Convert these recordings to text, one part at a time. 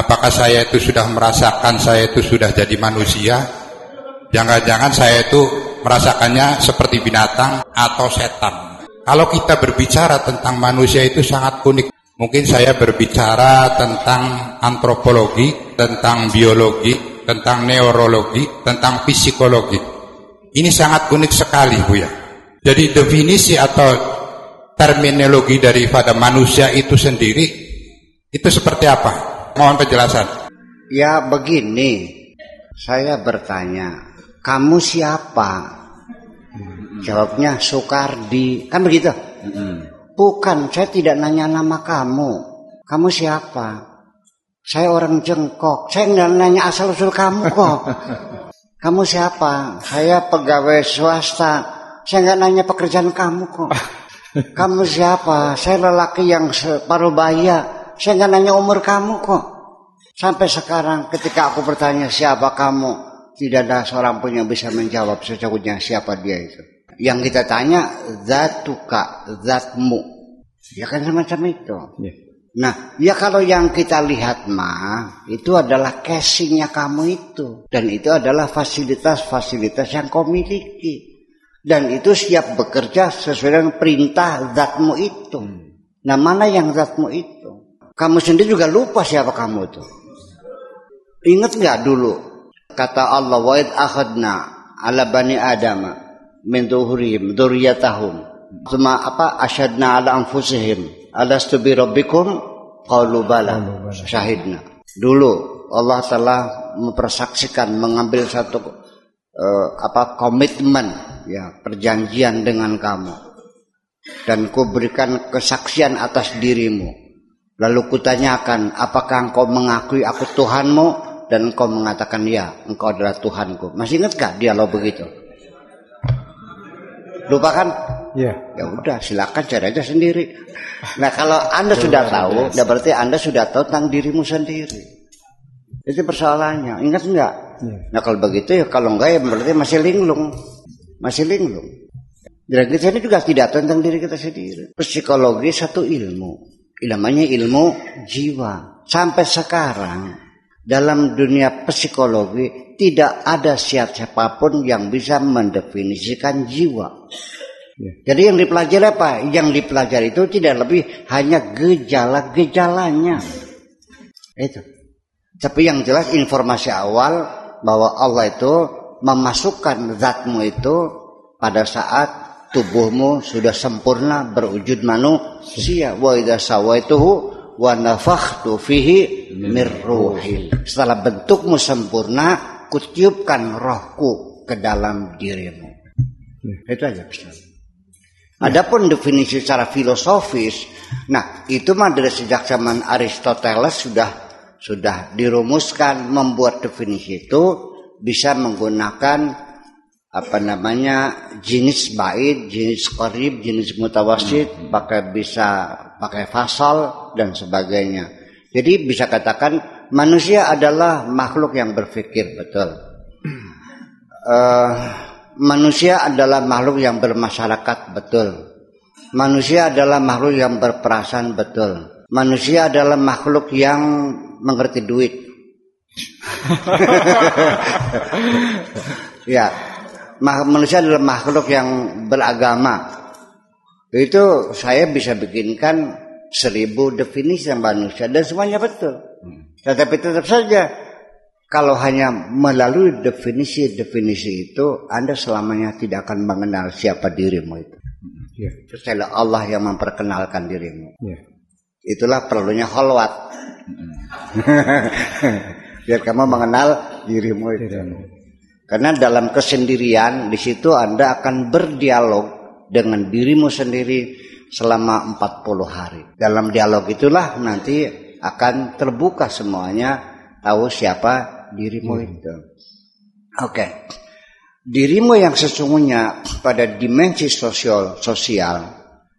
Apakah saya itu sudah merasakan saya itu sudah jadi manusia? Jangan-jangan saya itu merasakannya seperti binatang atau setan. Kalau kita berbicara tentang manusia itu sangat unik. Mungkin saya berbicara tentang antropologi, tentang biologi, tentang neurologi, tentang psikologi. Ini sangat unik sekali, Bu ya. Jadi definisi atau terminologi daripada manusia itu sendiri itu seperti apa? Mohon penjelasan. Ya begini, saya bertanya, kamu siapa? Jawabnya Soekardi, kan begitu? Bukan, saya tidak nanya nama kamu. Kamu siapa? Saya orang jengkok. Saya nggak nanya asal usul kamu kok. Kamu siapa? Saya pegawai swasta. Saya nggak nanya pekerjaan kamu kok. Kamu siapa? Saya lelaki yang separuh baya. Saya nggak nanya umur kamu kok. Sampai sekarang ketika aku bertanya siapa kamu, tidak ada seorang pun yang bisa menjawab sesungguhnya siapa dia itu. Yang kita tanya zatuka, zatmu. Ya kan semacam itu. Ya. Nah, ya kalau yang kita lihat mah itu adalah casingnya kamu itu dan itu adalah fasilitas-fasilitas yang kau miliki dan itu siap bekerja sesuai dengan perintah zatmu itu. Nah, mana yang zatmu itu? Kamu sendiri juga lupa siapa kamu itu. Ingat nggak dulu? Kata Allah wa akhadna ala bani adam min zuhurihim dzurriyyatahum. Cuma apa? Asyadna ala anfusihim alastu bi rabbikum? Qalu bala. syahidna. Dulu Allah telah mempersaksikan mengambil satu eh, apa komitmen ya perjanjian dengan kamu. Dan ku berikan kesaksian atas dirimu lalu kutanyakan apakah engkau mengakui aku Tuhanmu? Dan engkau mengatakan ya engkau adalah Tuhanku. Masih ingat gak dialog begitu? Lupa kan? Ya. ya udah silakan cari aja sendiri. Nah kalau anda sudah tahu ya berarti anda sudah tahu tentang dirimu sendiri. Itu persoalannya. Ingat enggak Ya. nah kalau begitu ya kalau enggak ya berarti masih linglung. Masih linglung. Dan kita ini juga tidak tahu tentang diri kita sendiri. Psikologi satu ilmu namanya ilmu jiwa sampai sekarang dalam dunia psikologi tidak ada siapa pun yang bisa mendefinisikan jiwa Ya. jadi yang dipelajari apa? Yang dipelajari itu tidak lebih hanya gejala-gejalanya. Itu. Tapi yang jelas informasi awal bahwa Allah itu memasukkan zatmu itu pada saat tubuhmu sudah sempurna berwujud manusia. Wa idza sawaituhu wa nafakhtu fihi mir ruhi. Setelah bentukmu sempurna, kutiupkan rohku ke dalam dirimu. Itu aja pesan. Adapun definisi secara filosofis, nah itu mah dari sejak zaman Aristoteles sudah sudah dirumuskan membuat definisi itu bisa menggunakan apa namanya jenis bait, jenis qarib, jenis mutawasid, pakai bisa pakai fasal dan sebagainya. Jadi bisa katakan manusia adalah makhluk yang berpikir betul. Eh, manusia adalah makhluk yang bermasyarakat betul. Manusia adalah makhluk yang berperasaan betul. Manusia adalah makhluk yang mengerti duit. ya, manusia adalah makhluk yang beragama. Itu saya bisa bikinkan seribu definisi tentang manusia dan semuanya betul. Tetapi tetap saja kalau hanya melalui definisi-definisi itu Anda selamanya tidak akan mengenal siapa dirimu itu. Ya. Terus adalah Allah yang memperkenalkan dirimu. Ya. Itulah perlunya kholwat. Biar kamu mengenal dirimu itu. Karena dalam kesendirian di situ Anda akan berdialog dengan dirimu sendiri selama 40 hari. Dalam dialog itulah nanti akan terbuka semuanya tahu siapa dirimu itu. Oke. Dirimu yang sesungguhnya pada dimensi sosial sosial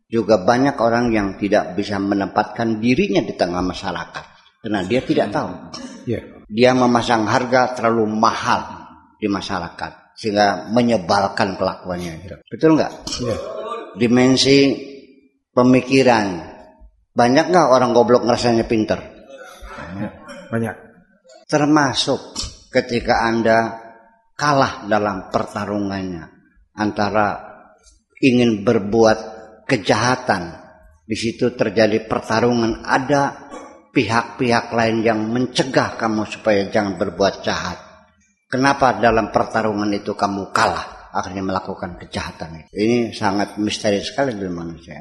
juga banyak orang yang tidak bisa menempatkan dirinya di tengah masyarakat karena dia tidak tahu. Ya. Dia memasang harga terlalu mahal di masyarakat sehingga menyebalkan kelakuannya. Betul nggak? Ya. Dimensi pemikiran banyak nggak orang goblok ngerasanya pinter? Banyak. Termasuk ketika Anda kalah dalam pertarungannya antara ingin berbuat kejahatan. Di situ terjadi pertarungan. Ada pihak-pihak lain yang mencegah kamu supaya jangan berbuat jahat. Kenapa dalam pertarungan itu kamu kalah? Akhirnya melakukan kejahatan. Ini sangat misteri sekali dalam manusia.